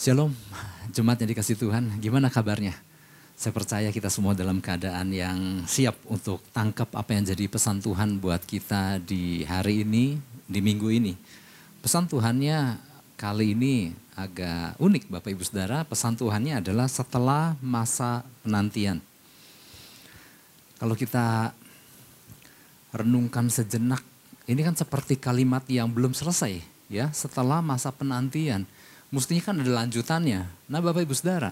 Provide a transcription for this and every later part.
Shalom, jemaat yang dikasih Tuhan, gimana kabarnya? Saya percaya kita semua dalam keadaan yang siap untuk tangkap apa yang jadi pesan Tuhan buat kita di hari ini, di minggu ini. Pesan Tuhannya kali ini agak unik Bapak Ibu Saudara, pesan Tuhannya adalah setelah masa penantian. Kalau kita renungkan sejenak, ini kan seperti kalimat yang belum selesai ya, setelah masa penantian. Mestinya kan ada lanjutannya. Nah Bapak Ibu Saudara,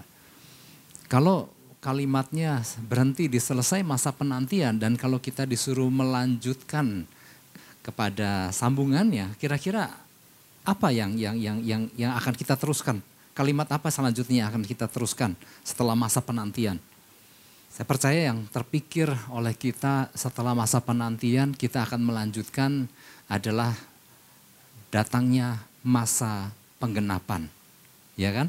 kalau kalimatnya berhenti di selesai masa penantian dan kalau kita disuruh melanjutkan kepada sambungannya, kira-kira apa yang yang yang yang yang akan kita teruskan? Kalimat apa selanjutnya yang akan kita teruskan setelah masa penantian? Saya percaya yang terpikir oleh kita setelah masa penantian kita akan melanjutkan adalah datangnya masa penggenapan. Ya kan?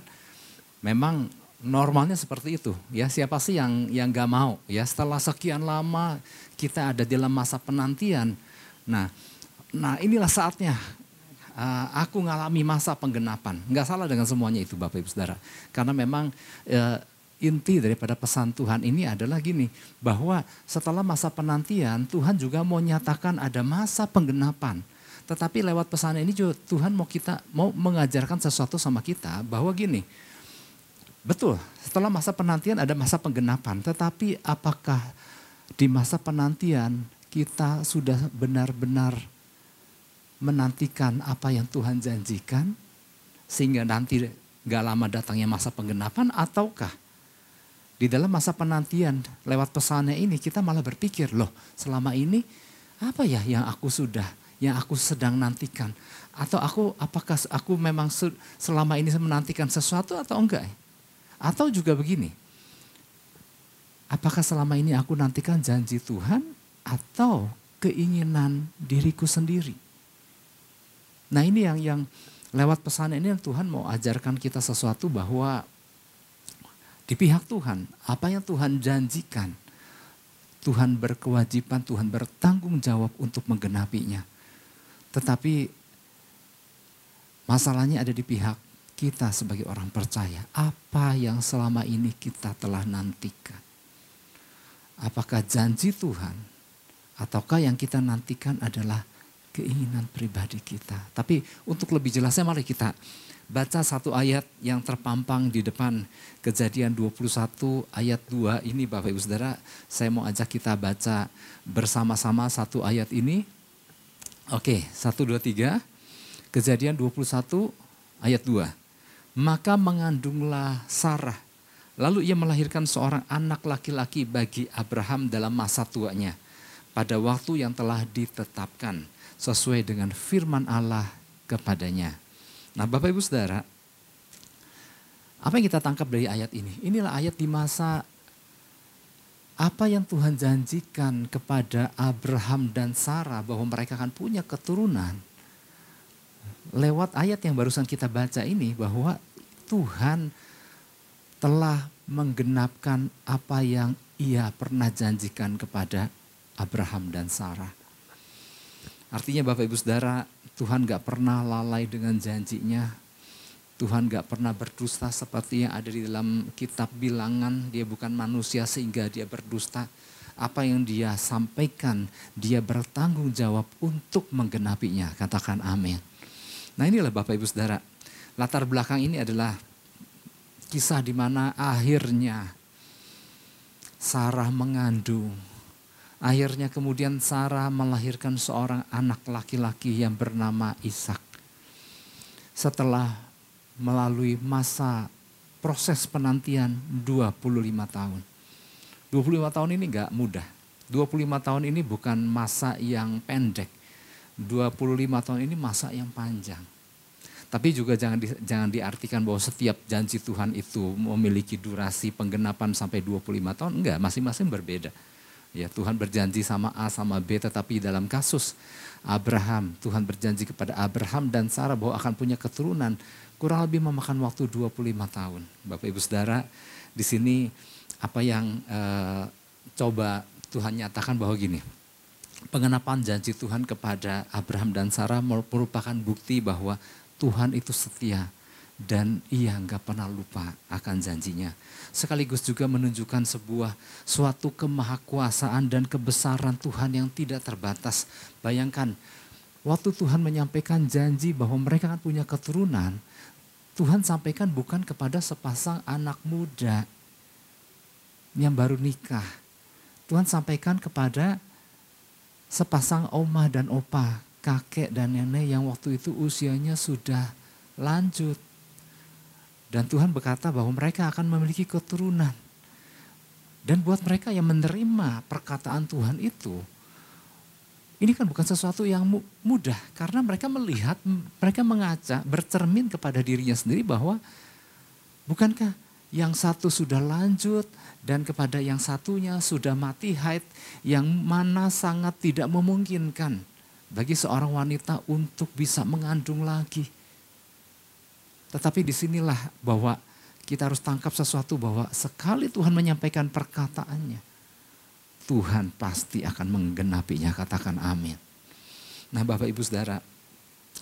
Memang normalnya seperti itu. Ya siapa sih yang yang gak mau? Ya setelah sekian lama kita ada dalam masa penantian. Nah nah inilah saatnya uh, aku ngalami masa penggenapan. Nggak salah dengan semuanya itu bapak ibu saudara. Karena memang uh, inti daripada pesan Tuhan ini adalah gini bahwa setelah masa penantian Tuhan juga mau nyatakan ada masa penggenapan tetapi lewat pesan ini juga Tuhan mau kita mau mengajarkan sesuatu sama kita bahwa gini Betul, setelah masa penantian ada masa penggenapan. Tetapi apakah di masa penantian kita sudah benar-benar menantikan apa yang Tuhan janjikan? Sehingga nanti gak lama datangnya masa penggenapan ataukah di dalam masa penantian lewat pesannya ini kita malah berpikir loh selama ini apa ya yang aku sudah yang aku sedang nantikan atau aku apakah aku memang selama ini menantikan sesuatu atau enggak atau juga begini, apakah selama ini aku nantikan janji Tuhan atau keinginan diriku sendiri? Nah ini yang yang lewat pesan ini yang Tuhan mau ajarkan kita sesuatu bahwa di pihak Tuhan, apa yang Tuhan janjikan, Tuhan berkewajiban, Tuhan bertanggung jawab untuk menggenapinya. Tetapi masalahnya ada di pihak kita sebagai orang percaya, apa yang selama ini kita telah nantikan? Apakah janji Tuhan ataukah yang kita nantikan adalah keinginan pribadi kita? Tapi untuk lebih jelasnya mari kita baca satu ayat yang terpampang di depan kejadian 21 ayat 2 ini Bapak Ibu Saudara. Saya mau ajak kita baca bersama-sama satu ayat ini. Oke, satu dua tiga. Kejadian 21 ayat 2 maka mengandunglah Sarah. Lalu ia melahirkan seorang anak laki-laki bagi Abraham dalam masa tuanya pada waktu yang telah ditetapkan sesuai dengan firman Allah kepadanya. Nah Bapak Ibu Saudara, apa yang kita tangkap dari ayat ini? Inilah ayat di masa apa yang Tuhan janjikan kepada Abraham dan Sarah bahwa mereka akan punya keturunan lewat ayat yang barusan kita baca ini bahwa Tuhan telah menggenapkan apa yang ia pernah janjikan kepada Abraham dan Sarah. Artinya Bapak Ibu Saudara, Tuhan gak pernah lalai dengan janjinya. Tuhan gak pernah berdusta seperti yang ada di dalam kitab bilangan. Dia bukan manusia sehingga dia berdusta. Apa yang dia sampaikan, dia bertanggung jawab untuk menggenapinya. Katakan amin. Nah inilah Bapak Ibu Saudara, latar belakang ini adalah kisah di mana akhirnya Sarah mengandung. Akhirnya kemudian Sarah melahirkan seorang anak laki-laki yang bernama Ishak. Setelah melalui masa proses penantian 25 tahun. 25 tahun ini enggak mudah. 25 tahun ini bukan masa yang pendek. 25 tahun ini masa yang panjang. Tapi juga jangan di, jangan diartikan bahwa setiap janji Tuhan itu memiliki durasi penggenapan sampai 25 tahun. Enggak, masing-masing berbeda. Ya, Tuhan berjanji sama A sama B tetapi dalam kasus Abraham, Tuhan berjanji kepada Abraham dan Sarah bahwa akan punya keturunan kurang lebih memakan waktu 25 tahun. Bapak Ibu Saudara, di sini apa yang uh, coba Tuhan nyatakan bahwa gini, pengenapan janji Tuhan kepada Abraham dan Sarah merupakan bukti bahwa Tuhan itu setia. dan ia nggak pernah lupa akan janjinya. Sekaligus juga menunjukkan sebuah suatu kemahakuasaan dan kebesaran Tuhan yang tidak terbatas. Bayangkan, waktu Tuhan menyampaikan janji bahwa mereka akan punya keturunan, Tuhan sampaikan bukan kepada sepasang anak muda yang baru nikah. Tuhan sampaikan kepada sepasang oma dan opa, kakek dan nenek yang waktu itu usianya sudah lanjut dan Tuhan berkata bahwa mereka akan memiliki keturunan. Dan buat mereka yang menerima perkataan Tuhan itu, ini kan bukan sesuatu yang mudah karena mereka melihat, mereka mengaca, bercermin kepada dirinya sendiri bahwa bukankah yang satu sudah lanjut dan kepada yang satunya sudah mati haid yang mana sangat tidak memungkinkan bagi seorang wanita untuk bisa mengandung lagi. Tetapi di sinilah bahwa kita harus tangkap sesuatu bahwa sekali Tuhan menyampaikan perkataannya, Tuhan pasti akan menggenapinya, katakan amin. Nah Bapak Ibu Saudara,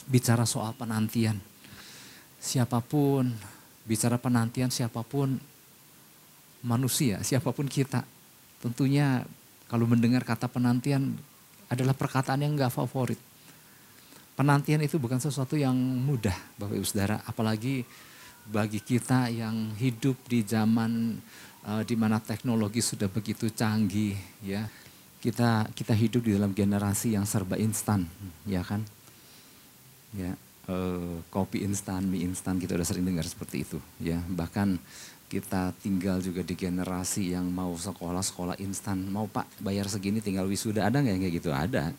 bicara soal penantian, siapa pun, bicara penantian siapa pun manusia, siapa pun kita, tentunya kalau mendengar kata penantian adalah perkataan yang gak favorit penantian itu bukan sesuatu yang mudah Bapak Ibu Saudara, apalagi bagi kita yang hidup di zaman uh, di mana teknologi sudah begitu canggih ya. Kita kita hidup di dalam generasi yang serba instan, ya kan? Ya, uh, kopi instan, mie instan kita udah sering dengar seperti itu, ya. Bahkan kita tinggal juga di generasi yang mau sekolah sekolah instan, mau Pak bayar segini tinggal wisuda ada nggak kayak gitu? Ada,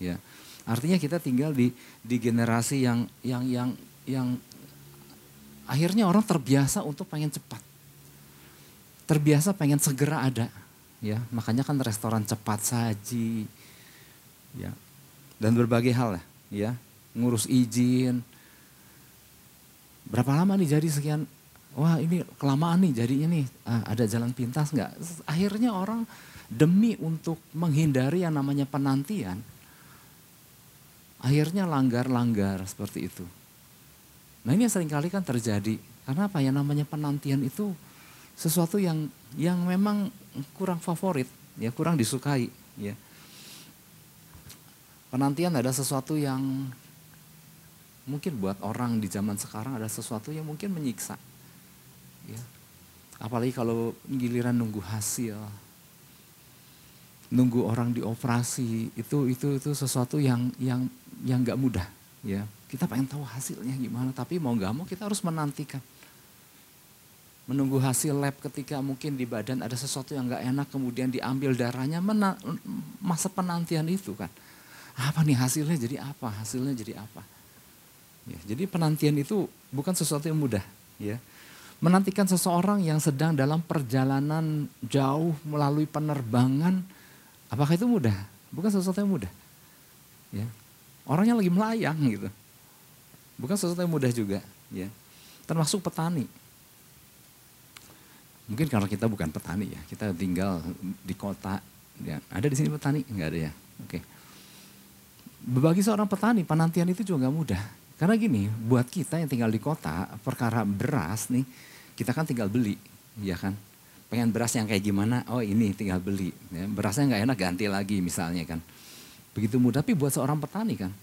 ya Artinya kita tinggal di di generasi yang yang yang yang akhirnya orang terbiasa untuk pengen cepat. Terbiasa pengen segera ada, ya. Makanya kan restoran cepat saji, ya. Dan berbagai hal lah, ya. Ngurus izin. Berapa lama nih jadi sekian? Wah ini kelamaan nih jadinya nih. Ah, ada jalan pintas nggak? Akhirnya orang demi untuk menghindari yang namanya penantian, akhirnya langgar-langgar seperti itu. Nah ini yang sering kali kan terjadi. Karena apa ya namanya penantian itu sesuatu yang yang memang kurang favorit, ya kurang disukai, ya. Penantian ada sesuatu yang mungkin buat orang di zaman sekarang ada sesuatu yang mungkin menyiksa. Ya. Apalagi kalau giliran nunggu hasil, nunggu orang dioperasi itu itu itu sesuatu yang yang yang nggak mudah ya kita pengen tahu hasilnya gimana tapi mau nggak mau kita harus menantikan menunggu hasil lab ketika mungkin di badan ada sesuatu yang nggak enak kemudian diambil darahnya mena, masa penantian itu kan apa nih hasilnya jadi apa hasilnya jadi apa ya, jadi penantian itu bukan sesuatu yang mudah ya menantikan seseorang yang sedang dalam perjalanan jauh melalui penerbangan Apakah itu mudah? Bukan sesuatu yang mudah. Ya. Orangnya lagi melayang gitu. Bukan sesuatu yang mudah juga, ya. Termasuk petani. Mungkin kalau kita bukan petani ya, kita tinggal di kota. Ya. Ada di sini petani? Enggak ada ya. Oke. Bagi seorang petani, penantian itu juga nggak mudah. Karena gini, buat kita yang tinggal di kota, perkara beras nih, kita kan tinggal beli, ya kan pengen beras yang kayak gimana, oh ini tinggal beli. Ya, berasnya nggak enak ganti lagi misalnya kan. Begitu mudah, tapi buat seorang petani kan,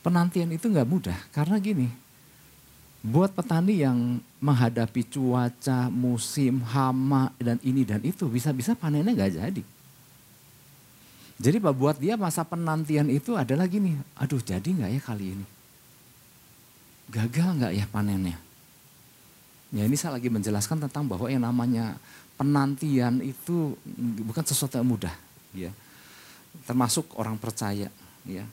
penantian itu nggak mudah. Karena gini, buat petani yang menghadapi cuaca, musim, hama, dan ini dan itu, bisa-bisa panennya nggak jadi. Jadi buat dia masa penantian itu adalah gini, aduh jadi nggak ya kali ini? Gagal nggak ya panennya? Ya ini saya lagi menjelaskan tentang bahwa yang namanya penantian itu bukan sesuatu yang mudah, ya. Termasuk orang percaya, ya.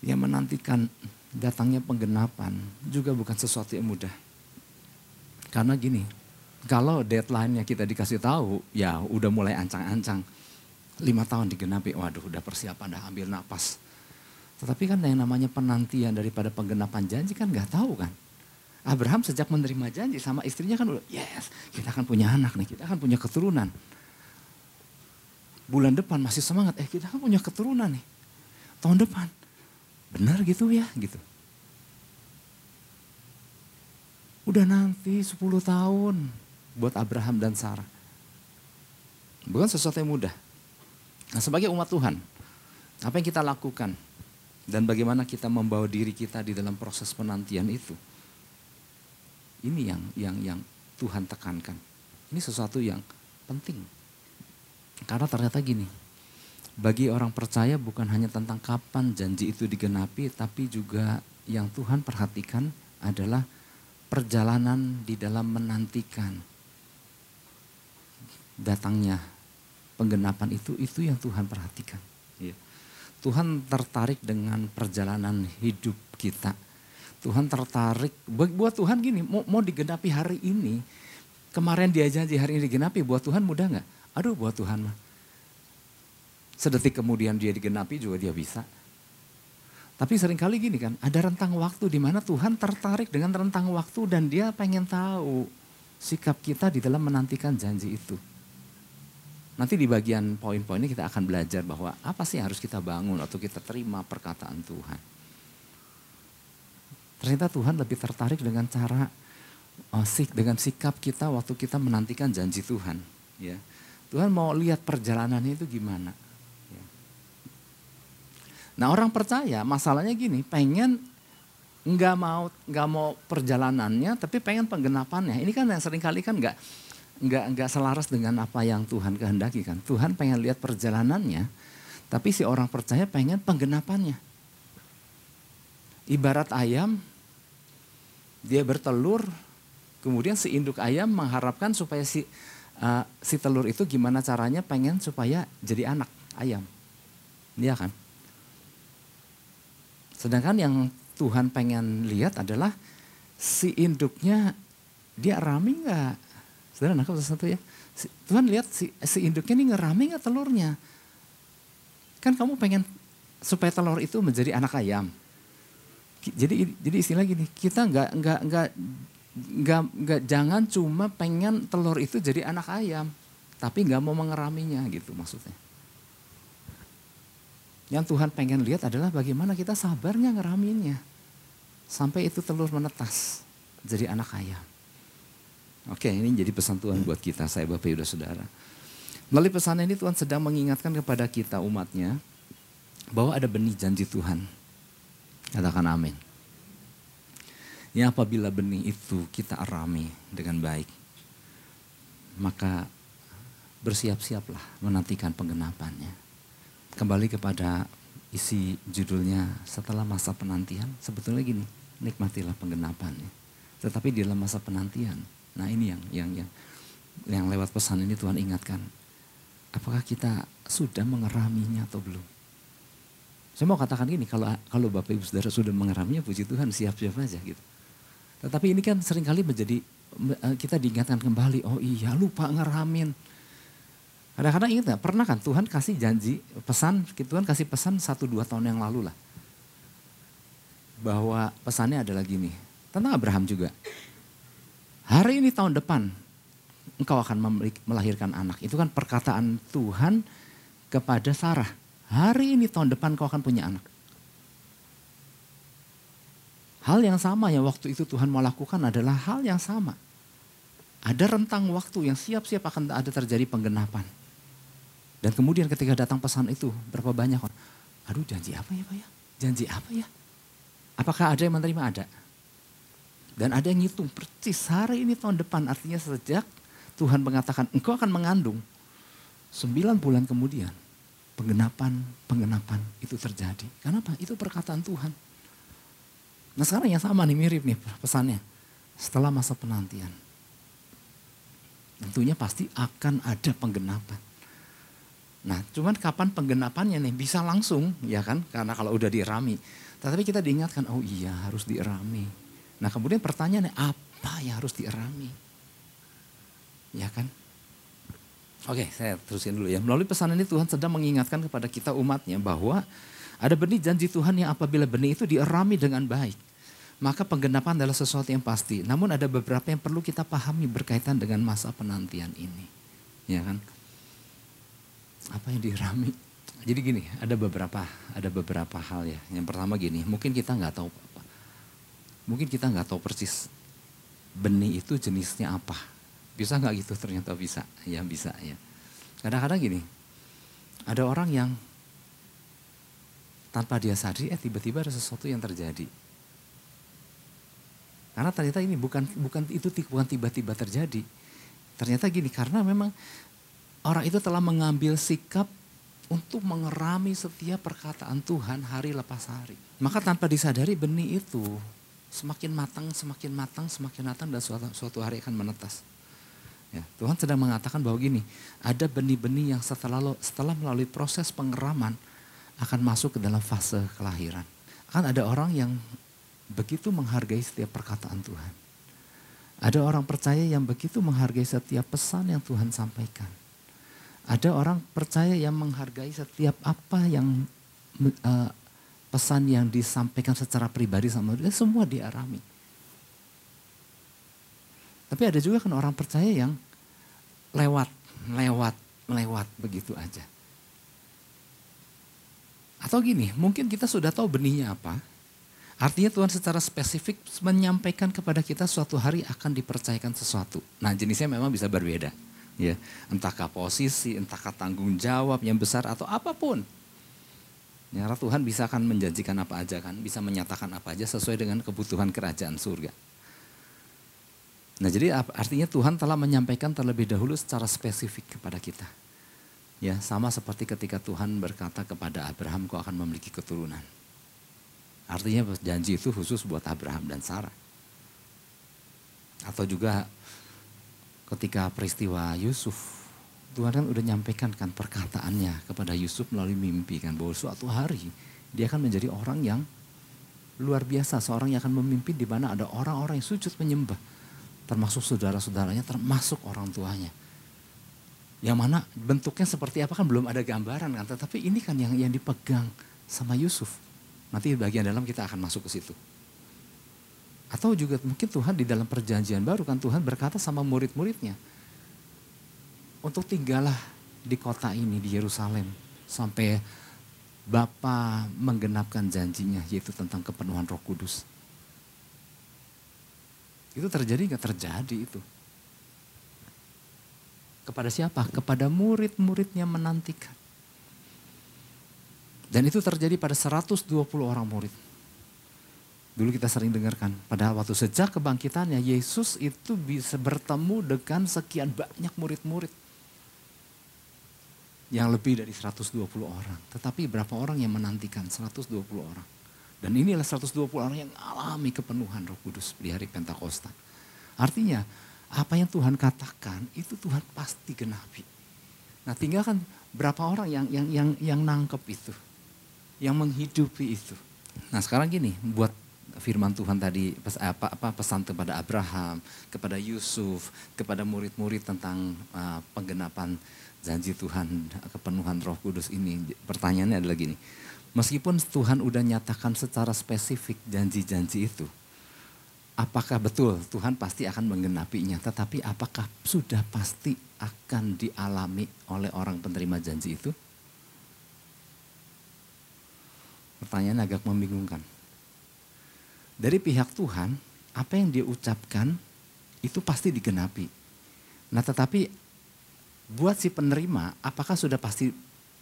Yang menantikan datangnya penggenapan juga bukan sesuatu yang mudah. Karena gini, kalau deadline-nya kita dikasih tahu, ya udah mulai ancang-ancang. Lima tahun digenapi, waduh udah persiapan, dah ambil napas. Tetapi kan yang namanya penantian daripada penggenapan janji kan nggak tahu kan. Abraham sejak menerima janji sama istrinya kan udah, yes, kita akan punya anak nih, kita akan punya keturunan. Bulan depan masih semangat, eh kita akan punya keturunan nih. Tahun depan, benar gitu ya, gitu. Udah nanti 10 tahun buat Abraham dan Sarah. Bukan sesuatu yang mudah. Nah sebagai umat Tuhan, apa yang kita lakukan? Dan bagaimana kita membawa diri kita di dalam proses penantian itu? Ini yang yang yang Tuhan tekankan. Ini sesuatu yang penting. Karena ternyata gini, bagi orang percaya bukan hanya tentang kapan janji itu digenapi, tapi juga yang Tuhan perhatikan adalah perjalanan di dalam menantikan datangnya penggenapan itu, itu yang Tuhan perhatikan. Ya. Tuhan tertarik dengan perjalanan hidup kita. Tuhan tertarik, buat Tuhan gini, mau, mau digenapi hari ini, kemarin dia janji hari ini digenapi, buat Tuhan mudah nggak? Aduh buat Tuhan mah. Sedetik kemudian dia digenapi juga dia bisa. Tapi sering kali gini kan, ada rentang waktu di mana Tuhan tertarik dengan rentang waktu dan dia pengen tahu sikap kita di dalam menantikan janji itu. Nanti di bagian poin-poinnya kita akan belajar bahwa apa sih yang harus kita bangun atau kita terima perkataan Tuhan. Ternyata Tuhan lebih tertarik dengan cara oh, sik dengan sikap kita waktu kita menantikan janji Tuhan. Ya, Tuhan mau lihat perjalanannya itu gimana. Nah orang percaya masalahnya gini, pengen nggak mau nggak mau perjalanannya, tapi pengen penggenapannya. Ini kan yang sering kali kan nggak nggak nggak selaras dengan apa yang Tuhan kehendaki kan. Tuhan pengen lihat perjalanannya, tapi si orang percaya pengen penggenapannya. Ibarat ayam, dia bertelur, kemudian si induk ayam mengharapkan supaya si uh, si telur itu gimana caranya pengen supaya jadi anak ayam, dia kan. Sedangkan yang Tuhan pengen lihat adalah si induknya dia rami nggak, Saudara nangkap sesuatu ya. Tuhan lihat si, si induknya ini ngerame gak telurnya. Kan kamu pengen supaya telur itu menjadi anak ayam. Jadi jadi istilah gini, kita nggak nggak nggak nggak nggak jangan cuma pengen telur itu jadi anak ayam, tapi nggak mau mengeraminya gitu maksudnya. Yang Tuhan pengen lihat adalah bagaimana kita sabarnya ngeraminnya sampai itu telur menetas jadi anak ayam. Oke, ini jadi pesan Tuhan buat kita, saya Bapak Ibu Saudara. Melalui pesan ini Tuhan sedang mengingatkan kepada kita umatnya bahwa ada benih janji Tuhan. Katakan amin. Yang apabila benih itu kita arami dengan baik, maka bersiap-siaplah menantikan penggenapannya. Kembali kepada isi judulnya setelah masa penantian, sebetulnya gini, nikmatilah penggenapannya. Tetapi di dalam masa penantian, Nah ini yang yang yang yang lewat pesan ini Tuhan ingatkan. Apakah kita sudah mengeraminya atau belum? Saya mau katakan gini, kalau kalau Bapak Ibu Saudara sudah mengeraminya, puji Tuhan siap-siap aja gitu. Tetapi ini kan sering kali menjadi eh, kita diingatkan kembali, oh iya lupa ngeramin. Kadang-kadang ingat gak, pernah kan Tuhan kasih janji, pesan, Tuhan kasih pesan satu dua tahun yang lalu lah. Bahwa pesannya adalah gini, tentang Abraham juga. Hari ini tahun depan engkau akan melahirkan anak. Itu kan perkataan Tuhan kepada Sarah. Hari ini tahun depan kau akan punya anak. Hal yang sama yang waktu itu Tuhan mau lakukan adalah hal yang sama. Ada rentang waktu yang siap-siap akan ada terjadi penggenapan. Dan kemudian ketika datang pesan itu, berapa banyak orang, aduh janji apa ya Pak ya? Janji apa ya? Apakah ada yang menerima? Ada. Dan ada yang ngitung persis hari ini tahun depan artinya sejak Tuhan mengatakan engkau akan mengandung. Sembilan bulan kemudian penggenapan, penggenapan itu terjadi. Kenapa? Itu perkataan Tuhan. Nah sekarang yang sama nih mirip nih pesannya. Setelah masa penantian. Tentunya pasti akan ada penggenapan. Nah cuman kapan penggenapannya nih bisa langsung ya kan. Karena kalau udah dirami. Tetapi kita diingatkan oh iya harus dirami Nah kemudian pertanyaannya apa yang harus dierami? Ya kan? Oke saya terusin dulu ya. Melalui pesan ini Tuhan sedang mengingatkan kepada kita umatnya bahwa ada benih janji Tuhan yang apabila benih itu dierami dengan baik. Maka penggenapan adalah sesuatu yang pasti. Namun ada beberapa yang perlu kita pahami berkaitan dengan masa penantian ini. Ya kan? Apa yang dirami? Jadi gini, ada beberapa ada beberapa hal ya. Yang pertama gini, mungkin kita nggak tahu Mungkin kita nggak tahu persis benih itu jenisnya apa. Bisa nggak gitu? Ternyata bisa. Ya bisa ya. Kadang-kadang gini, ada orang yang tanpa dia sadari, eh tiba-tiba ada sesuatu yang terjadi. Karena ternyata ini bukan bukan itu bukan tiba-tiba terjadi. Ternyata gini, karena memang orang itu telah mengambil sikap untuk mengerami setiap perkataan Tuhan hari lepas hari. Maka tanpa disadari benih itu semakin matang, semakin matang, semakin matang dan suatu, suatu hari akan menetas. Ya, Tuhan sedang mengatakan bahwa gini, ada benih-benih yang setelah setelah melalui proses pengeraman akan masuk ke dalam fase kelahiran. Akan ada orang yang begitu menghargai setiap perkataan Tuhan. Ada orang percaya yang begitu menghargai setiap pesan yang Tuhan sampaikan. Ada orang percaya yang menghargai setiap apa yang uh, pesan yang disampaikan secara pribadi sama dia semua diarami. Tapi ada juga kan orang percaya yang lewat, lewat, lewat begitu aja. Atau gini, mungkin kita sudah tahu benihnya apa. Artinya Tuhan secara spesifik menyampaikan kepada kita suatu hari akan dipercayakan sesuatu. Nah jenisnya memang bisa berbeda. Ya Entahkah posisi, entahkah tanggung jawab yang besar atau apa pun. Ya, Tuhan bisa akan menjanjikan apa aja kan, bisa menyatakan apa aja sesuai dengan kebutuhan kerajaan surga. Nah jadi artinya Tuhan telah menyampaikan terlebih dahulu secara spesifik kepada kita. Ya sama seperti ketika Tuhan berkata kepada Abraham kau akan memiliki keturunan. Artinya janji itu khusus buat Abraham dan Sarah. Atau juga ketika peristiwa Yusuf Tuhan kan udah nyampaikan kan perkataannya kepada Yusuf melalui mimpi kan bahwa suatu hari dia akan menjadi orang yang luar biasa, seorang yang akan memimpin di mana ada orang-orang yang sujud menyembah, termasuk saudara-saudaranya, termasuk orang tuanya. Yang mana bentuknya seperti apa kan belum ada gambaran kan, tetapi ini kan yang yang dipegang sama Yusuf. Nanti bagian dalam kita akan masuk ke situ. Atau juga mungkin Tuhan di dalam perjanjian baru kan Tuhan berkata sama murid-muridnya, untuk tinggallah di kota ini di Yerusalem sampai Bapa menggenapkan janjinya yaitu tentang kepenuhan Roh Kudus. Itu terjadi nggak terjadi itu. Kepada siapa? Kepada murid-muridnya menantikan. Dan itu terjadi pada 120 orang murid. Dulu kita sering dengarkan, pada waktu sejak kebangkitannya Yesus itu bisa bertemu dengan sekian banyak murid-murid yang lebih dari 120 orang. Tetapi berapa orang yang menantikan 120 orang. Dan inilah 120 orang yang alami kepenuhan roh kudus di hari Pentakosta. Artinya apa yang Tuhan katakan itu Tuhan pasti genapi. Nah tinggal kan berapa orang yang yang yang yang nangkep itu. Yang menghidupi itu. Nah sekarang gini buat firman Tuhan tadi apa, apa pesan kepada Abraham, kepada Yusuf, kepada murid-murid tentang uh, penggenapan janji Tuhan, kepenuhan roh kudus ini. Pertanyaannya adalah gini, meskipun Tuhan udah nyatakan secara spesifik janji-janji itu, apakah betul Tuhan pasti akan menggenapinya, tetapi apakah sudah pasti akan dialami oleh orang penerima janji itu? Pertanyaan agak membingungkan. Dari pihak Tuhan, apa yang dia ucapkan itu pasti digenapi. Nah tetapi buat si penerima apakah sudah pasti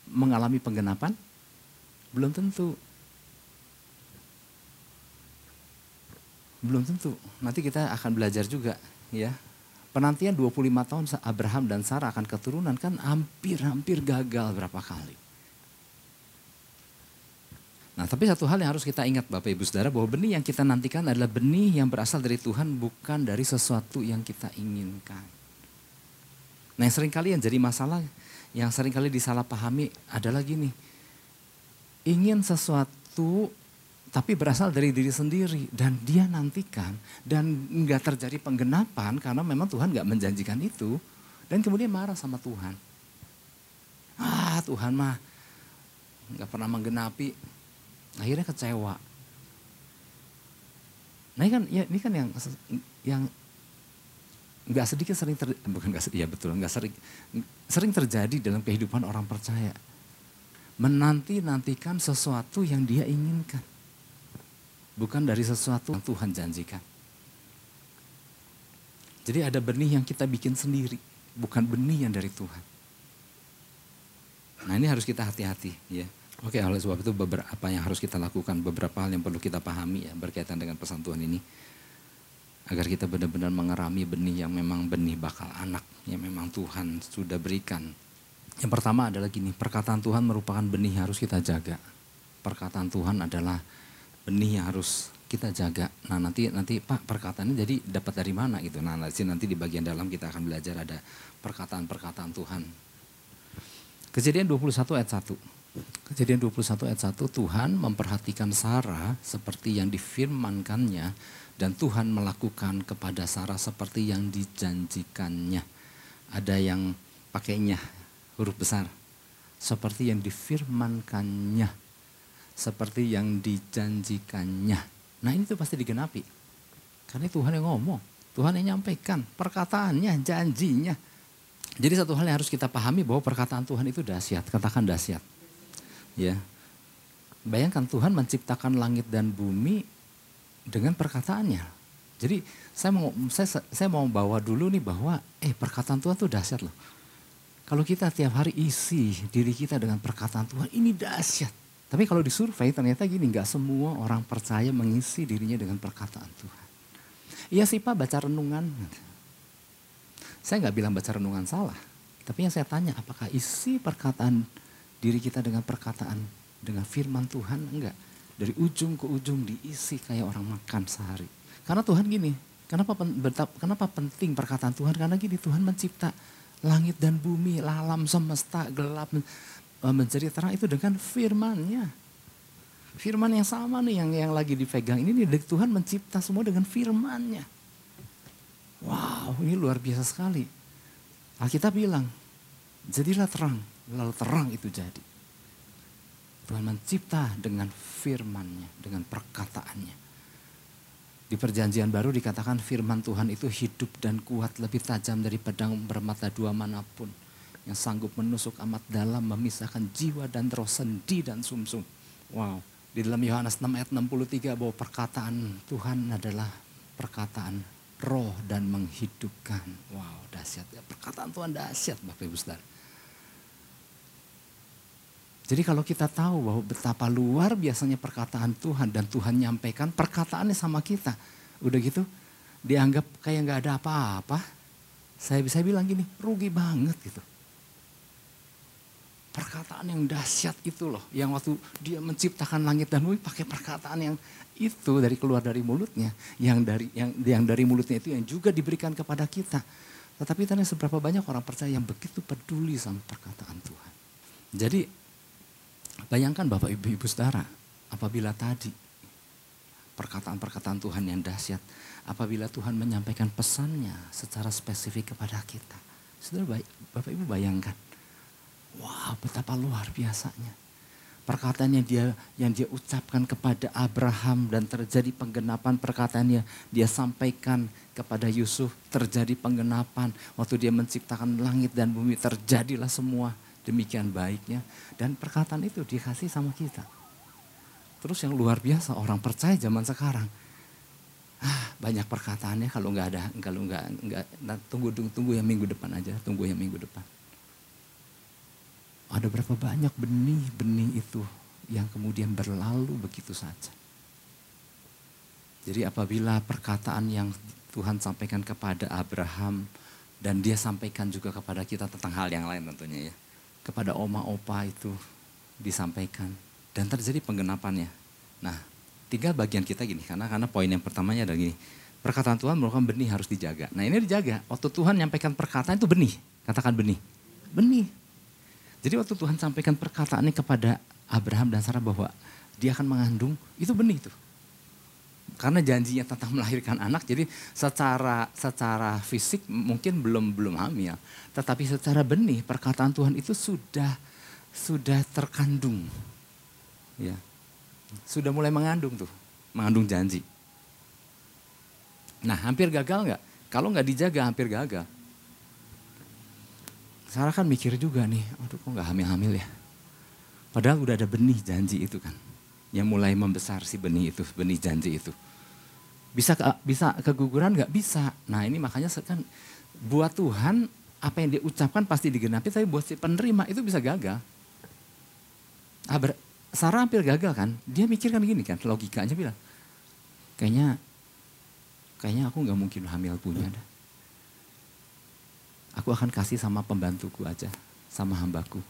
mengalami penggenapan? Belum tentu. Belum tentu. Nanti kita akan belajar juga ya. Penantian 25 tahun Abraham dan Sarah akan keturunan kan hampir-hampir gagal berapa kali. Nah tapi satu hal yang harus kita ingat Bapak Ibu Saudara bahwa benih yang kita nantikan adalah benih yang berasal dari Tuhan bukan dari sesuatu yang kita inginkan. Nah yang sering kali yang jadi masalah, yang sering kali disalahpahami adalah gini. Ingin sesuatu tapi berasal dari diri sendiri dan dia nantikan dan nggak terjadi penggenapan karena memang Tuhan nggak menjanjikan itu dan kemudian marah sama Tuhan. Ah Tuhan mah nggak pernah menggenapi, akhirnya kecewa. Nah ini kan ya, ini kan yang yang nggak sedikit sering ter, bukan nggak sedikit ya betul nggak sering sering terjadi dalam kehidupan orang percaya menanti nantikan sesuatu yang dia inginkan bukan dari sesuatu yang Tuhan janjikan Jadi ada benih yang kita bikin sendiri, bukan benih yang dari Tuhan. Nah ini harus kita hati-hati ya. Oke oleh sebab itu beberapa yang harus kita lakukan, beberapa hal yang perlu kita pahami ya berkaitan dengan pesan Tuhan ini. Agar kita benar-benar mengerami benih yang memang benih bakal anak, yang memang Tuhan sudah berikan. Yang pertama adalah gini, perkataan Tuhan merupakan benih yang harus kita jaga. Perkataan Tuhan adalah benih yang harus kita jaga. Nah nanti nanti Pak perkataannya jadi dapat dari mana gitu. Nah nanti nanti di bagian dalam kita akan belajar ada perkataan-perkataan Tuhan Kejadian 21 ayat 1. Kejadian 21 ayat 1 Tuhan memperhatikan Sarah seperti yang difirmankannya dan Tuhan melakukan kepada Sarah seperti yang dijanjikannya. Ada yang pakainya huruf besar. Seperti yang difirmankannya. Seperti yang dijanjikannya. Nah ini tuh pasti digenapi. Karena Tuhan yang ngomong. Tuhan yang nyampaikan perkataannya, janjinya. Jadi satu hal yang harus kita pahami bahwa perkataan Tuhan itu dahsyat, katakan dahsyat. Ya. Bayangkan Tuhan menciptakan langit dan bumi dengan perkataannya. Jadi saya mau saya, saya mau bawa dulu nih bahwa eh perkataan Tuhan itu dahsyat loh. Kalau kita tiap hari isi diri kita dengan perkataan Tuhan ini dahsyat. Tapi kalau disurvei ternyata gini nggak semua orang percaya mengisi dirinya dengan perkataan Tuhan. Iya sih Pak baca renungan. Saya nggak bilang baca renungan salah. Tapi yang saya tanya apakah isi perkataan diri kita dengan perkataan dengan firman Tuhan enggak. Dari ujung ke ujung diisi kayak orang makan sehari. Karena Tuhan gini, kenapa kenapa penting perkataan Tuhan? Karena gini Tuhan mencipta langit dan bumi, alam semesta, gelap e, menjadi terang itu dengan firman-Nya. Firman yang sama nih yang yang lagi dipegang ini nih Tuhan mencipta semua dengan firman-Nya. Wow, ini luar biasa sekali. Alkitab bilang, jadilah terang, lalu terang itu jadi. Tuhan mencipta dengan firman-Nya, dengan perkataannya. Di perjanjian baru dikatakan firman Tuhan itu hidup dan kuat lebih tajam dari pedang bermata dua mana pun. Yang sanggup menusuk amat dalam memisahkan jiwa dan roh sendi dan sumsum. Wow, di dalam Yohanes 6 ayat 63 bahwa perkataan Tuhan adalah perkataan roh dan menghidupkan. Wow, dahsyat ya. Perkataan Tuhan dahsyat Bapak Ibu Saudara. Jadi kalau kita tahu bahwa betapa luar biasanya perkataan Tuhan dan Tuhan nyampaikan perkataannya sama kita. Udah gitu dianggap kayak nggak ada apa-apa. Saya bisa bilang gini, rugi banget gitu. Perkataan yang dahsyat itu loh, yang waktu dia menciptakan langit dan bumi pakai perkataan yang itu dari keluar dari mulutnya, yang dari yang yang dari mulutnya itu yang juga diberikan kepada kita. Tetapi tanya seberapa banyak orang percaya yang begitu peduli sama perkataan Tuhan. Jadi bayangkan Bapak Ibu Ibu Saudara, apabila tadi perkataan-perkataan Tuhan yang dahsyat, apabila Tuhan menyampaikan pesannya secara spesifik kepada kita. Saudara Bapak Ibu bayangkan, wow betapa luar biasanya perkataan yang dia yang dia ucapkan kepada Abraham dan terjadi penggenapan perkataannya dia sampaikan kepada Yusuf terjadi penggenapan waktu dia menciptakan langit dan bumi terjadilah semua demikian baiknya dan perkataan itu dikasih sama kita terus yang luar biasa orang percaya zaman sekarang ah banyak perkataannya kalau nggak ada kalau nggak nggak nah, tunggu tunggu yang minggu depan aja tunggu yang minggu depan ada berapa banyak benih-benih itu yang kemudian berlalu begitu saja. Jadi apabila perkataan yang Tuhan sampaikan kepada Abraham dan dia sampaikan juga kepada kita tentang hal yang lain tentunya ya. Kepada oma opa itu disampaikan dan terjadi penggenapannya. Nah, tinggal bagian kita gini karena karena poin yang pertamanya adalah gini. Perkataan Tuhan merupakan benih harus dijaga. Nah, ini dijaga. Waktu Tuhan menyampaikan perkataan itu benih. Katakan benih. Benih jadi waktu Tuhan sampaikan perkataannya kepada Abraham dan Sarah bahwa dia akan mengandung, itu benih itu. Karena janjinya tentang melahirkan anak, jadi secara secara fisik mungkin belum belum hamil, tetapi secara benih perkataan Tuhan itu sudah sudah terkandung, ya, sudah mulai mengandung tuh, mengandung janji. Nah, hampir gagal nggak? Kalau nggak dijaga, hampir gagal. Sarah kan mikir juga nih, aduh kok gak hamil-hamil ya. Padahal udah ada benih janji itu kan. Yang mulai membesar si benih itu, benih janji itu. Bisa bisa keguguran nggak bisa. Nah ini makanya kan buat Tuhan apa yang dia ucapkan pasti digenapi, tapi buat si penerima itu bisa gagal. Sarah hampir gagal kan, dia mikir kan gini kan, logikanya bilang, kayaknya kayaknya aku nggak mungkin hamil punya dah. Aku akan kasih sama pembantuku aja, sama hambaku.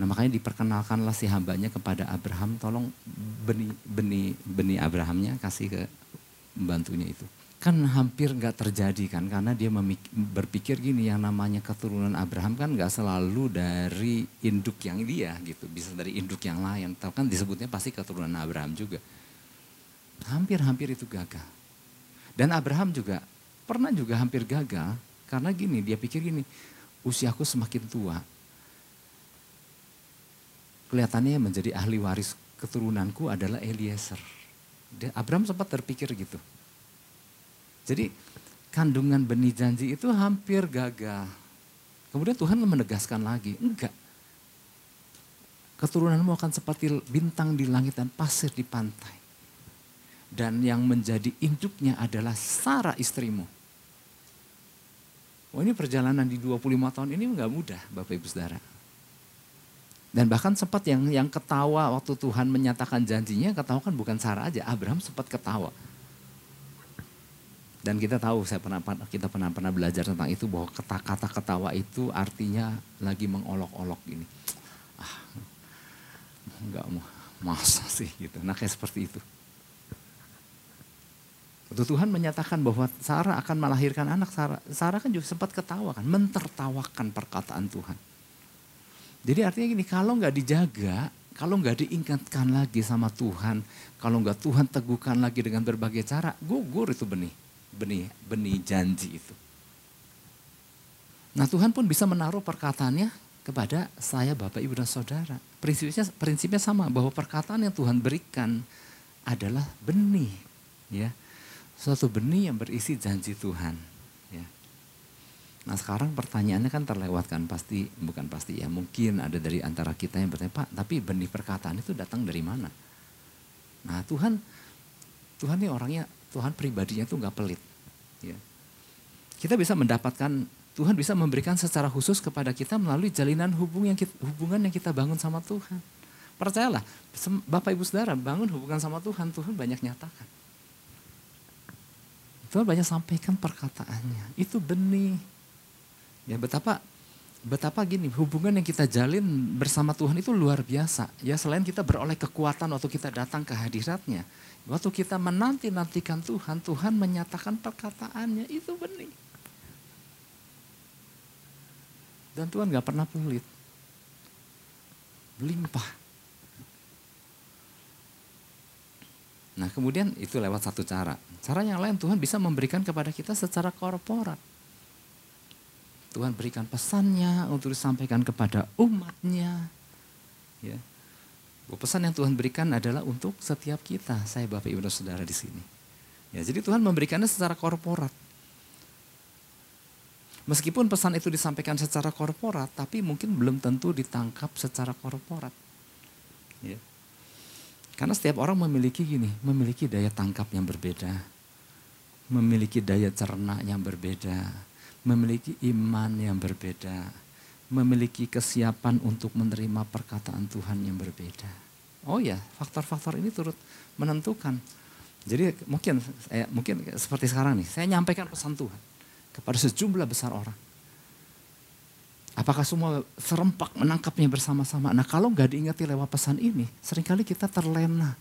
Nah makanya diperkenalkanlah si hambanya kepada Abraham, tolong benih benih benih Abrahamnya kasih ke pembantunya itu. Kan hampir nggak terjadi kan, karena dia berpikir gini, yang namanya keturunan Abraham kan nggak selalu dari induk yang dia gitu, bisa dari induk yang lain. Tahu kan disebutnya pasti keturunan Abraham juga. Hampir-hampir itu gagal. Dan Abraham juga pernah juga hampir gagal, karena gini, dia pikir gini, usiaku semakin tua, kelihatannya menjadi ahli waris keturunanku adalah Eliezer. Abraham sempat terpikir gitu. Jadi kandungan benih janji itu hampir gagal. Kemudian Tuhan menegaskan lagi, enggak. Keturunanmu akan seperti bintang di langit dan pasir di pantai. Dan yang menjadi induknya adalah Sarah istrimu. Oh ini perjalanan di 25 tahun ini enggak mudah Bapak Ibu Saudara. Dan bahkan sempat yang yang ketawa waktu Tuhan menyatakan janjinya, ketawa kan bukan Sarah aja, Abraham sempat ketawa. Dan kita tahu, saya pernah kita pernah pernah belajar tentang itu bahwa kata-kata ketawa itu artinya lagi mengolok-olok gini. Ah, enggak mau masa sih gitu. Nah kayak seperti itu. Waktu Tuhan menyatakan bahwa Sarah akan melahirkan anak, Sarah, Sarah kan juga sempat ketawa kan, mentertawakan perkataan Tuhan. Jadi artinya gini, kalau nggak dijaga, kalau nggak diingatkan lagi sama Tuhan, kalau nggak Tuhan teguhkan lagi dengan berbagai cara, gugur itu benih, benih, benih janji itu. Nah Tuhan pun bisa menaruh perkataannya kepada saya, Bapak, Ibu, dan Saudara. Prinsipnya, prinsipnya sama, bahwa perkataan yang Tuhan berikan adalah benih. ya Suatu benih yang berisi janji Tuhan. Nah sekarang pertanyaannya kan terlewatkan pasti, bukan pasti ya mungkin ada dari antara kita yang bertanya, Pak tapi benih perkataan itu datang dari mana? Nah Tuhan, Tuhan ini orangnya, Tuhan pribadinya itu nggak pelit. Ya. Kita bisa mendapatkan, Tuhan bisa memberikan secara khusus kepada kita melalui jalinan hubungan yang kita, hubungan yang kita bangun sama Tuhan. Percayalah, Bapak Ibu Saudara bangun hubungan sama Tuhan, Tuhan banyak nyatakan. Tuhan banyak sampaikan perkataannya. Itu benih Ya betapa betapa gini hubungan yang kita jalin bersama Tuhan itu luar biasa. Ya selain kita beroleh kekuatan waktu kita datang ke hadiratnya. Waktu kita menanti-nantikan Tuhan, Tuhan menyatakan perkataannya itu benih. Dan Tuhan gak pernah pelit. Melimpah. Nah kemudian itu lewat satu cara. Cara yang lain Tuhan bisa memberikan kepada kita secara korporat. Tuhan berikan pesannya untuk disampaikan kepada umatnya. Ya. Pesan yang Tuhan berikan adalah untuk setiap kita, saya Bapak Ibu dan Saudara di sini. Ya, jadi Tuhan memberikannya secara korporat. Meskipun pesan itu disampaikan secara korporat, tapi mungkin belum tentu ditangkap secara korporat. Ya. Karena setiap orang memiliki gini, memiliki daya tangkap yang berbeda, memiliki daya cerna yang berbeda, memiliki iman yang berbeda, memiliki kesiapan untuk menerima perkataan Tuhan yang berbeda. Oh ya, faktor-faktor ini turut menentukan. Jadi mungkin saya mungkin seperti sekarang nih, saya nyampaikan pesan Tuhan kepada sejumlah besar orang. Apakah semua serempak menangkapnya bersama-sama? Nah kalau nggak diingati lewat pesan ini, sering kali kita terlena.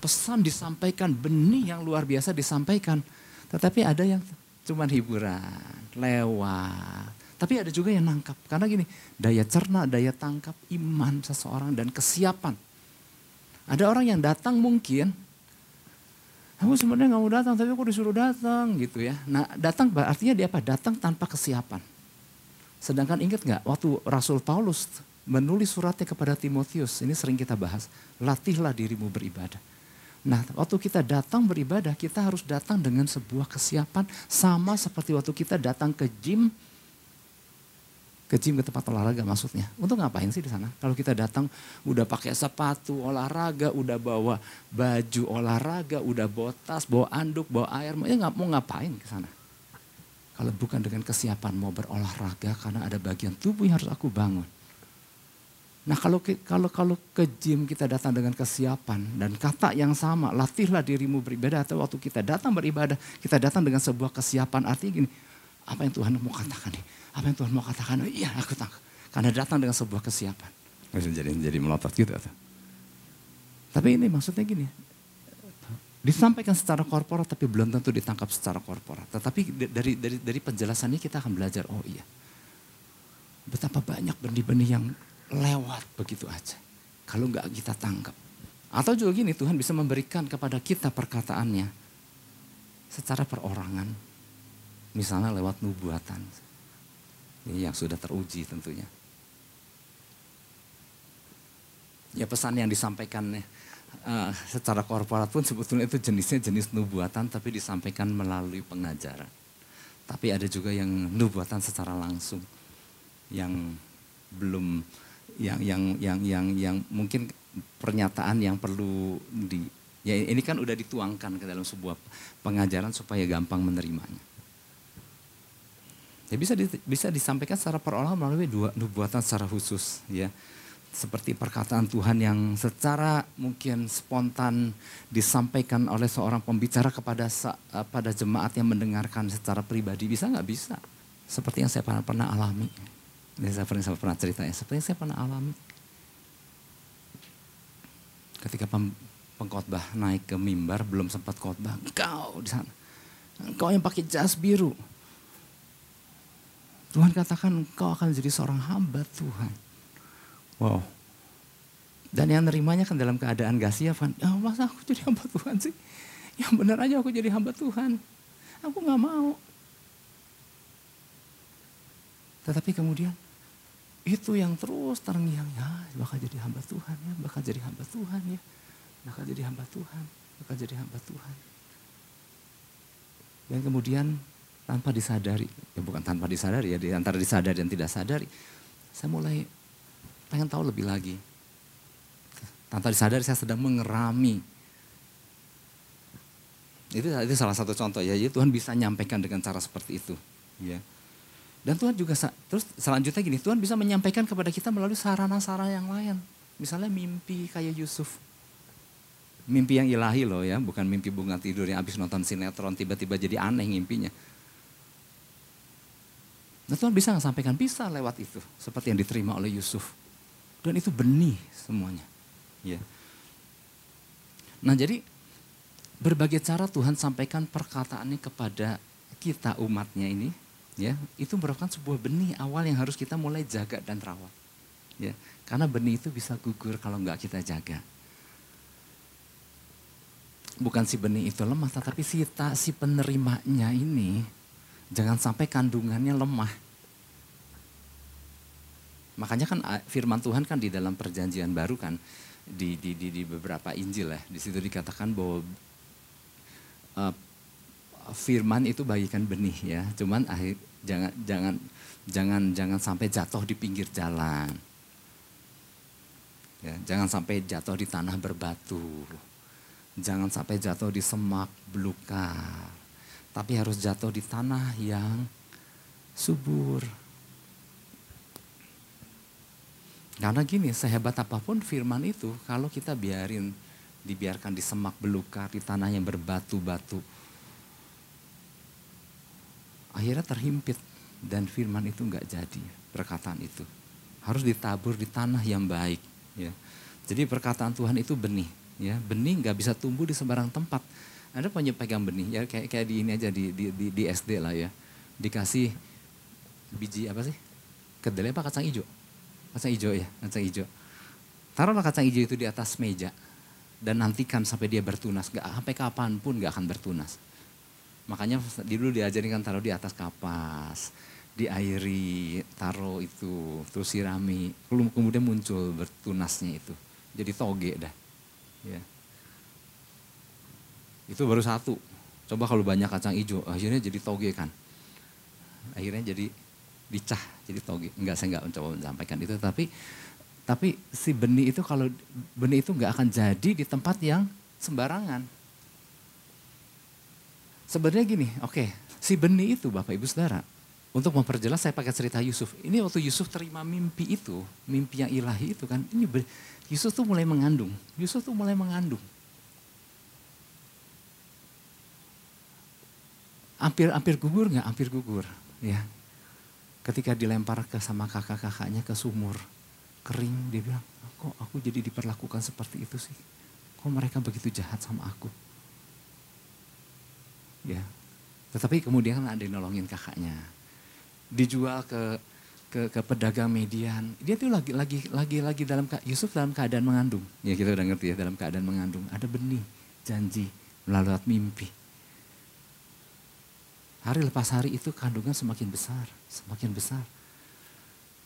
Pesan disampaikan, benih yang luar biasa disampaikan. Tetapi ada yang cuman hiburan, lewat. Tapi ada juga yang nangkap. Karena gini, daya cerna, daya tangkap, iman seseorang dan kesiapan. Ada orang yang datang mungkin, aku sebenarnya nggak mau datang, tapi aku disuruh datang gitu ya. Nah datang artinya dia apa? Datang tanpa kesiapan. Sedangkan ingat nggak waktu Rasul Paulus menulis suratnya kepada Timotius, ini sering kita bahas, latihlah dirimu beribadah. Nah, waktu kita datang beribadah, kita harus datang dengan sebuah kesiapan sama seperti waktu kita datang ke gym, Ke gym ke tempat olahraga maksudnya. Untuk ngapain sih di sana? Kalau kita datang udah pakai sepatu olahraga, udah bawa baju olahraga, udah bawa tas, bawa anduk, bawa air, ya nggak mau ngapain ke sana? Kalau bukan dengan kesiapan mau berolahraga karena ada bagian tubuh yang harus aku bangun. Nah kalau kalau kalau ke gym kita datang dengan kesiapan dan kata yang sama, latihlah dirimu beribadah atau waktu kita datang beribadah, kita datang dengan sebuah kesiapan artinya gini, apa yang Tuhan mau katakan nih? Apa yang Tuhan mau katakan? Oh, iya aku tak. Karena datang dengan sebuah kesiapan. Bisa jadi jadi melotot gitu atau? Tapi ini maksudnya gini, disampaikan secara korporat tapi belum tentu ditangkap secara korporat. Tetapi dari dari dari penjelasan ini kita akan belajar, oh iya. Betapa banyak benih-benih yang lewat begitu aja. Kalau nggak kita tangkap. Atau juga gini, Tuhan bisa memberikan kepada kita perkataannya secara perorangan. Misalnya lewat nubuatan. Ini yang sudah teruji tentunya. Ya pesan yang disampaikan uh, secara korporat pun sebetulnya itu jenisnya jenis nubuatan tapi disampaikan melalui pengajaran. Tapi ada juga yang nubuatan secara langsung yang belum yang yang yang yang yang mungkin pernyataan yang perlu di ya ini kan udah dituangkan ke dalam sebuah pengajaran supaya gampang menerimanya. Ya bisa di, bisa disampaikan secara perolah melalui dua nubuatan secara khusus ya. Seperti perkataan Tuhan yang secara mungkin spontan disampaikan oleh seorang pembicara kepada pada jemaat yang mendengarkan secara pribadi bisa nggak bisa? Seperti yang saya pernah, pernah alami. Ini saya pernah, saya pernah cerita ya, seperti yang saya pernah alami. Ketika pengkhotbah naik ke mimbar, belum sempat khotbah, engkau di sana. Engkau yang pakai jas biru. Tuhan katakan engkau akan jadi seorang hamba Tuhan. Wow. Dan yang nerimanya kan dalam keadaan gak siap kan. Ya masa aku jadi hamba Tuhan sih? Ya benar aja aku jadi hamba Tuhan. Aku gak mau. Tetapi kemudian itu yang terus terngiang ya bakal jadi hamba Tuhan ya bakal jadi hamba Tuhan ya. Bakal jadi hamba Tuhan bakal jadi hamba Tuhan. Dan kemudian tanpa disadari ya bukan tanpa disadari ya di antara disadari dan tidak sadari saya mulai pengen tahu lebih lagi. Tanpa disadari saya sedang mengerami. Itu itu salah satu contoh ya jadi Tuhan bisa nyampaikan dengan cara seperti itu ya dan Tuhan juga terus selanjutnya gini, Tuhan bisa menyampaikan kepada kita melalui sarana-sarana yang lain. Misalnya mimpi kayak Yusuf. Mimpi yang ilahi loh ya, bukan mimpi bunga tidur yang habis nonton sinetron tiba-tiba jadi aneh mimpinya. Nah Tuhan bisa sampaikan? Bisa lewat itu. Seperti yang diterima oleh Yusuf. Dan itu benih semuanya. Ya. Nah jadi berbagai cara Tuhan sampaikan perkataannya kepada kita umatnya ini ya itu merupakan sebuah benih awal yang harus kita mulai jaga dan rawat. Ya karena benih itu bisa gugur kalau nggak kita jaga. Bukan si benih itu lemah tetapi si ta, si penerimanya ini jangan sampai kandungannya lemah. Makanya kan firman Tuhan kan di dalam perjanjian baru kan di di di, di beberapa Injil ya di situ dikatakan bahwa uh, firman itu bagikan benih ya. Cuman akhir jangan jangan jangan jangan sampai jatuh di pinggir jalan. Ya, jangan sampai jatuh di tanah berbatu. Jangan sampai jatuh di semak belukar. Tapi harus jatuh di tanah yang subur. Karena gini, sehebat apa pun firman itu, kalau kita biarin, dibiarkan di semak belukar, di tanah yang berbatu-batu, akhirnya terhimpit. Dan firman itu nggak jadi perkataan itu. Harus ditabur di tanah yang baik ya. Jadi perkataan Tuhan itu benih ya. Benih nggak bisa tumbuh di sembarang tempat. Ada punya pegang benih ya kayak kayak di ini aja di di, di, di SD lah ya. Dikasih biji apa sih? Kedelai apa kacang hijau? Kacang hijau ya kacang hijau. Taruhlah kacang hijau itu di atas meja dan nantikan sampai dia bertunas. Nggak sampai kapan pun nggak akan bertunas Makanya dulu diajarin kan taruh di atas kapas, diairi, taruh itu, terus sirami. Kemudian muncul bertunasnya itu. Jadi toge dah. Ya. Itu baru satu. Coba kalau banyak kacang hijau, akhirnya jadi toge kan. Akhirnya jadi dicah jadi toge. Enggak saya enggak mencoba menyampaikan itu tapi tapi si benih itu kalau benih itu enggak akan jadi di tempat yang sembarangan. Sebenarnya gini, oke, okay, si benih itu Bapak Ibu Saudara, untuk memperjelas saya pakai cerita Yusuf. Ini waktu Yusuf terima mimpi itu, mimpi yang ilahi itu kan, ini Yusuf tuh mulai mengandung. Yusuf tuh mulai mengandung. Hampir-hampir gugur nggak? Hampir gugur, ya. Ketika dilempar ke sama kakak-kakaknya ke sumur kering, dia bilang, kok aku jadi diperlakukan seperti itu sih? Kok mereka begitu jahat sama aku? Ya, tetapi kemudian ada yang nolongin kakaknya dijual ke ke, ke pedagang median. Dia tuh lagi lagi lagi lagi dalam Yusuf dalam keadaan mengandung. Ya kita udah ngerti ya dalam keadaan mengandung. Ada benih janji melalui mimpi. Hari lepas hari itu kandungan semakin besar, semakin besar.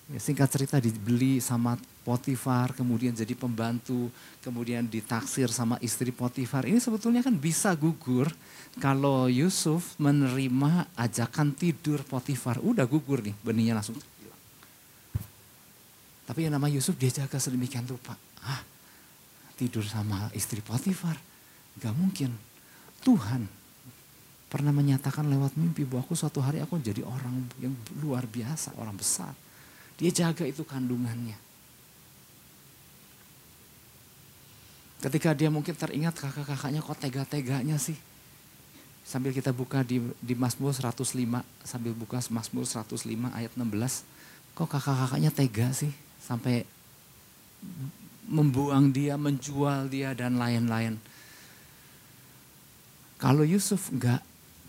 Singkat cerita dibeli sama Potifar, kemudian jadi pembantu, kemudian ditaksir sama istri Potifar. Ini sebetulnya kan bisa gugur kalau Yusuf menerima ajakan tidur Potifar. Udah gugur nih, benihnya langsung hilang. Tapi yang nama Yusuf dia jaga sedemikian rupa. Ah, tidur sama istri Potifar. Gak mungkin. Tuhan pernah menyatakan lewat mimpi bahwa aku suatu hari aku jadi orang yang luar biasa, orang besar. Dia jaga itu kandungannya. Ketika dia mungkin teringat kakak-kakaknya kok tega-teganya sih. Sambil kita buka di, di Mazmur 105, sambil buka Mazmur 105 ayat 16. Kok kakak-kakaknya tega sih sampai membuang dia, menjual dia dan lain-lain. Kalau Yusuf enggak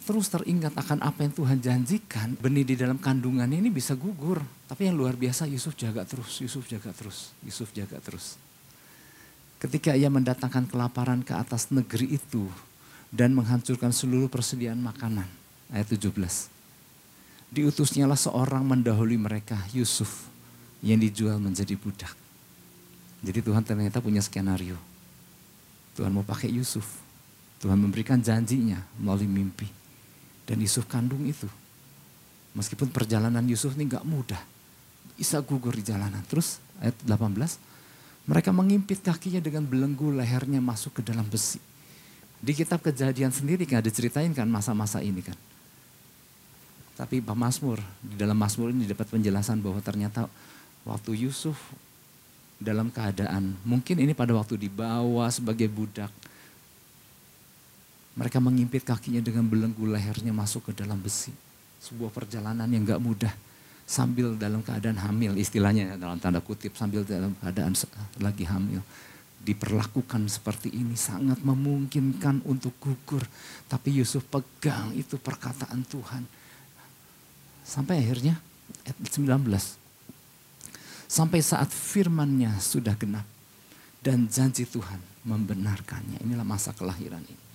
terus teringat akan apa yang Tuhan janjikan, benih di dalam kandungannya ini bisa gugur. Tapi yang luar biasa Yusuf jaga terus, Yusuf jaga terus, Yusuf jaga terus. Ketika ia mendatangkan kelaparan ke atas negeri itu dan menghancurkan seluruh persediaan makanan. Ayat 17. Diutusnyalah seorang mendahului mereka, Yusuf, yang dijual menjadi budak. Jadi Tuhan ternyata punya skenario. Tuhan mau pakai Yusuf. Tuhan memberikan janjinya melalui mimpi. Dan Yusuf kandung itu. Meskipun perjalanan Yusuf ini gak mudah. Bisa gugur di jalanan. Terus ayat 18. Mereka mengimpit kakinya dengan belenggu lehernya masuk ke dalam besi. Di kitab kejadian sendiri kan ada ceritain kan masa-masa ini kan. Tapi Pak Mazmur, di dalam Mazmur ini dapat penjelasan bahwa ternyata waktu Yusuf dalam keadaan, mungkin ini pada waktu dibawa sebagai budak, mereka mengimpit kakinya dengan belenggu lehernya masuk ke dalam besi. Sebuah perjalanan yang gak mudah. Sambil dalam keadaan hamil, istilahnya dalam tanda kutip, sambil dalam keadaan lagi hamil. Diperlakukan seperti ini sangat memungkinkan untuk gugur. Tapi Yusuf pegang itu perkataan Tuhan. Sampai akhirnya ayat 19. Sampai saat firmannya sudah genap. Dan janji Tuhan membenarkannya. Inilah masa kelahiran ini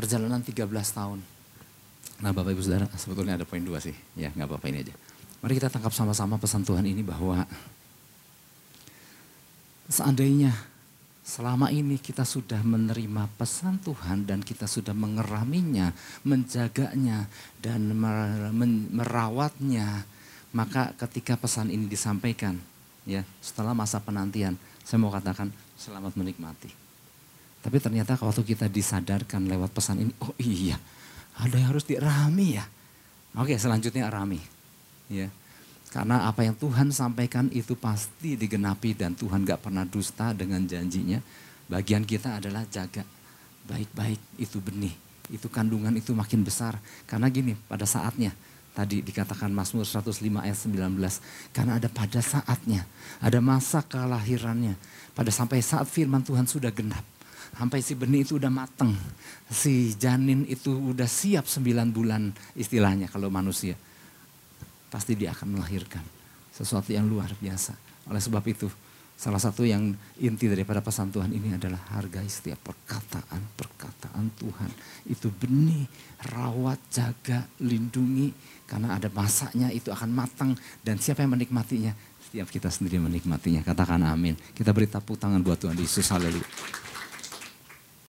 perjalanan 13 tahun. Nah Bapak Ibu Saudara, sebetulnya ada poin dua sih. Ya nggak apa-apa ini aja. Mari kita tangkap sama-sama pesan Tuhan ini bahwa seandainya selama ini kita sudah menerima pesan Tuhan dan kita sudah mengeraminya, menjaganya dan merawatnya, maka ketika pesan ini disampaikan, ya setelah masa penantian, saya mau katakan selamat menikmati. Tapi ternyata waktu kita disadarkan lewat pesan ini, oh iya, ada yang harus dirahami ya. Oke, selanjutnya rami. Ya. Karena apa yang Tuhan sampaikan itu pasti digenapi dan Tuhan gak pernah dusta dengan janjinya. Bagian kita adalah jaga baik-baik itu benih, itu kandungan itu makin besar. Karena gini, pada saatnya tadi dikatakan Mazmur 105 ayat 19. Karena ada pada saatnya, ada masa kelahirannya. Pada sampai saat firman Tuhan sudah genap sampai si benih itu udah mateng. Si janin itu udah siap sembilan bulan istilahnya kalau manusia. Pasti dia akan melahirkan sesuatu yang luar biasa. Oleh sebab itu salah satu yang inti daripada pesan Tuhan ini adalah hargai setiap perkataan-perkataan Tuhan. Itu benih, rawat, jaga, lindungi. Karena ada masanya itu akan matang dan siapa yang menikmatinya? Setiap kita sendiri menikmatinya. Katakan amin. Kita beri tepuk tangan buat Tuhan Yesus. Haleluya.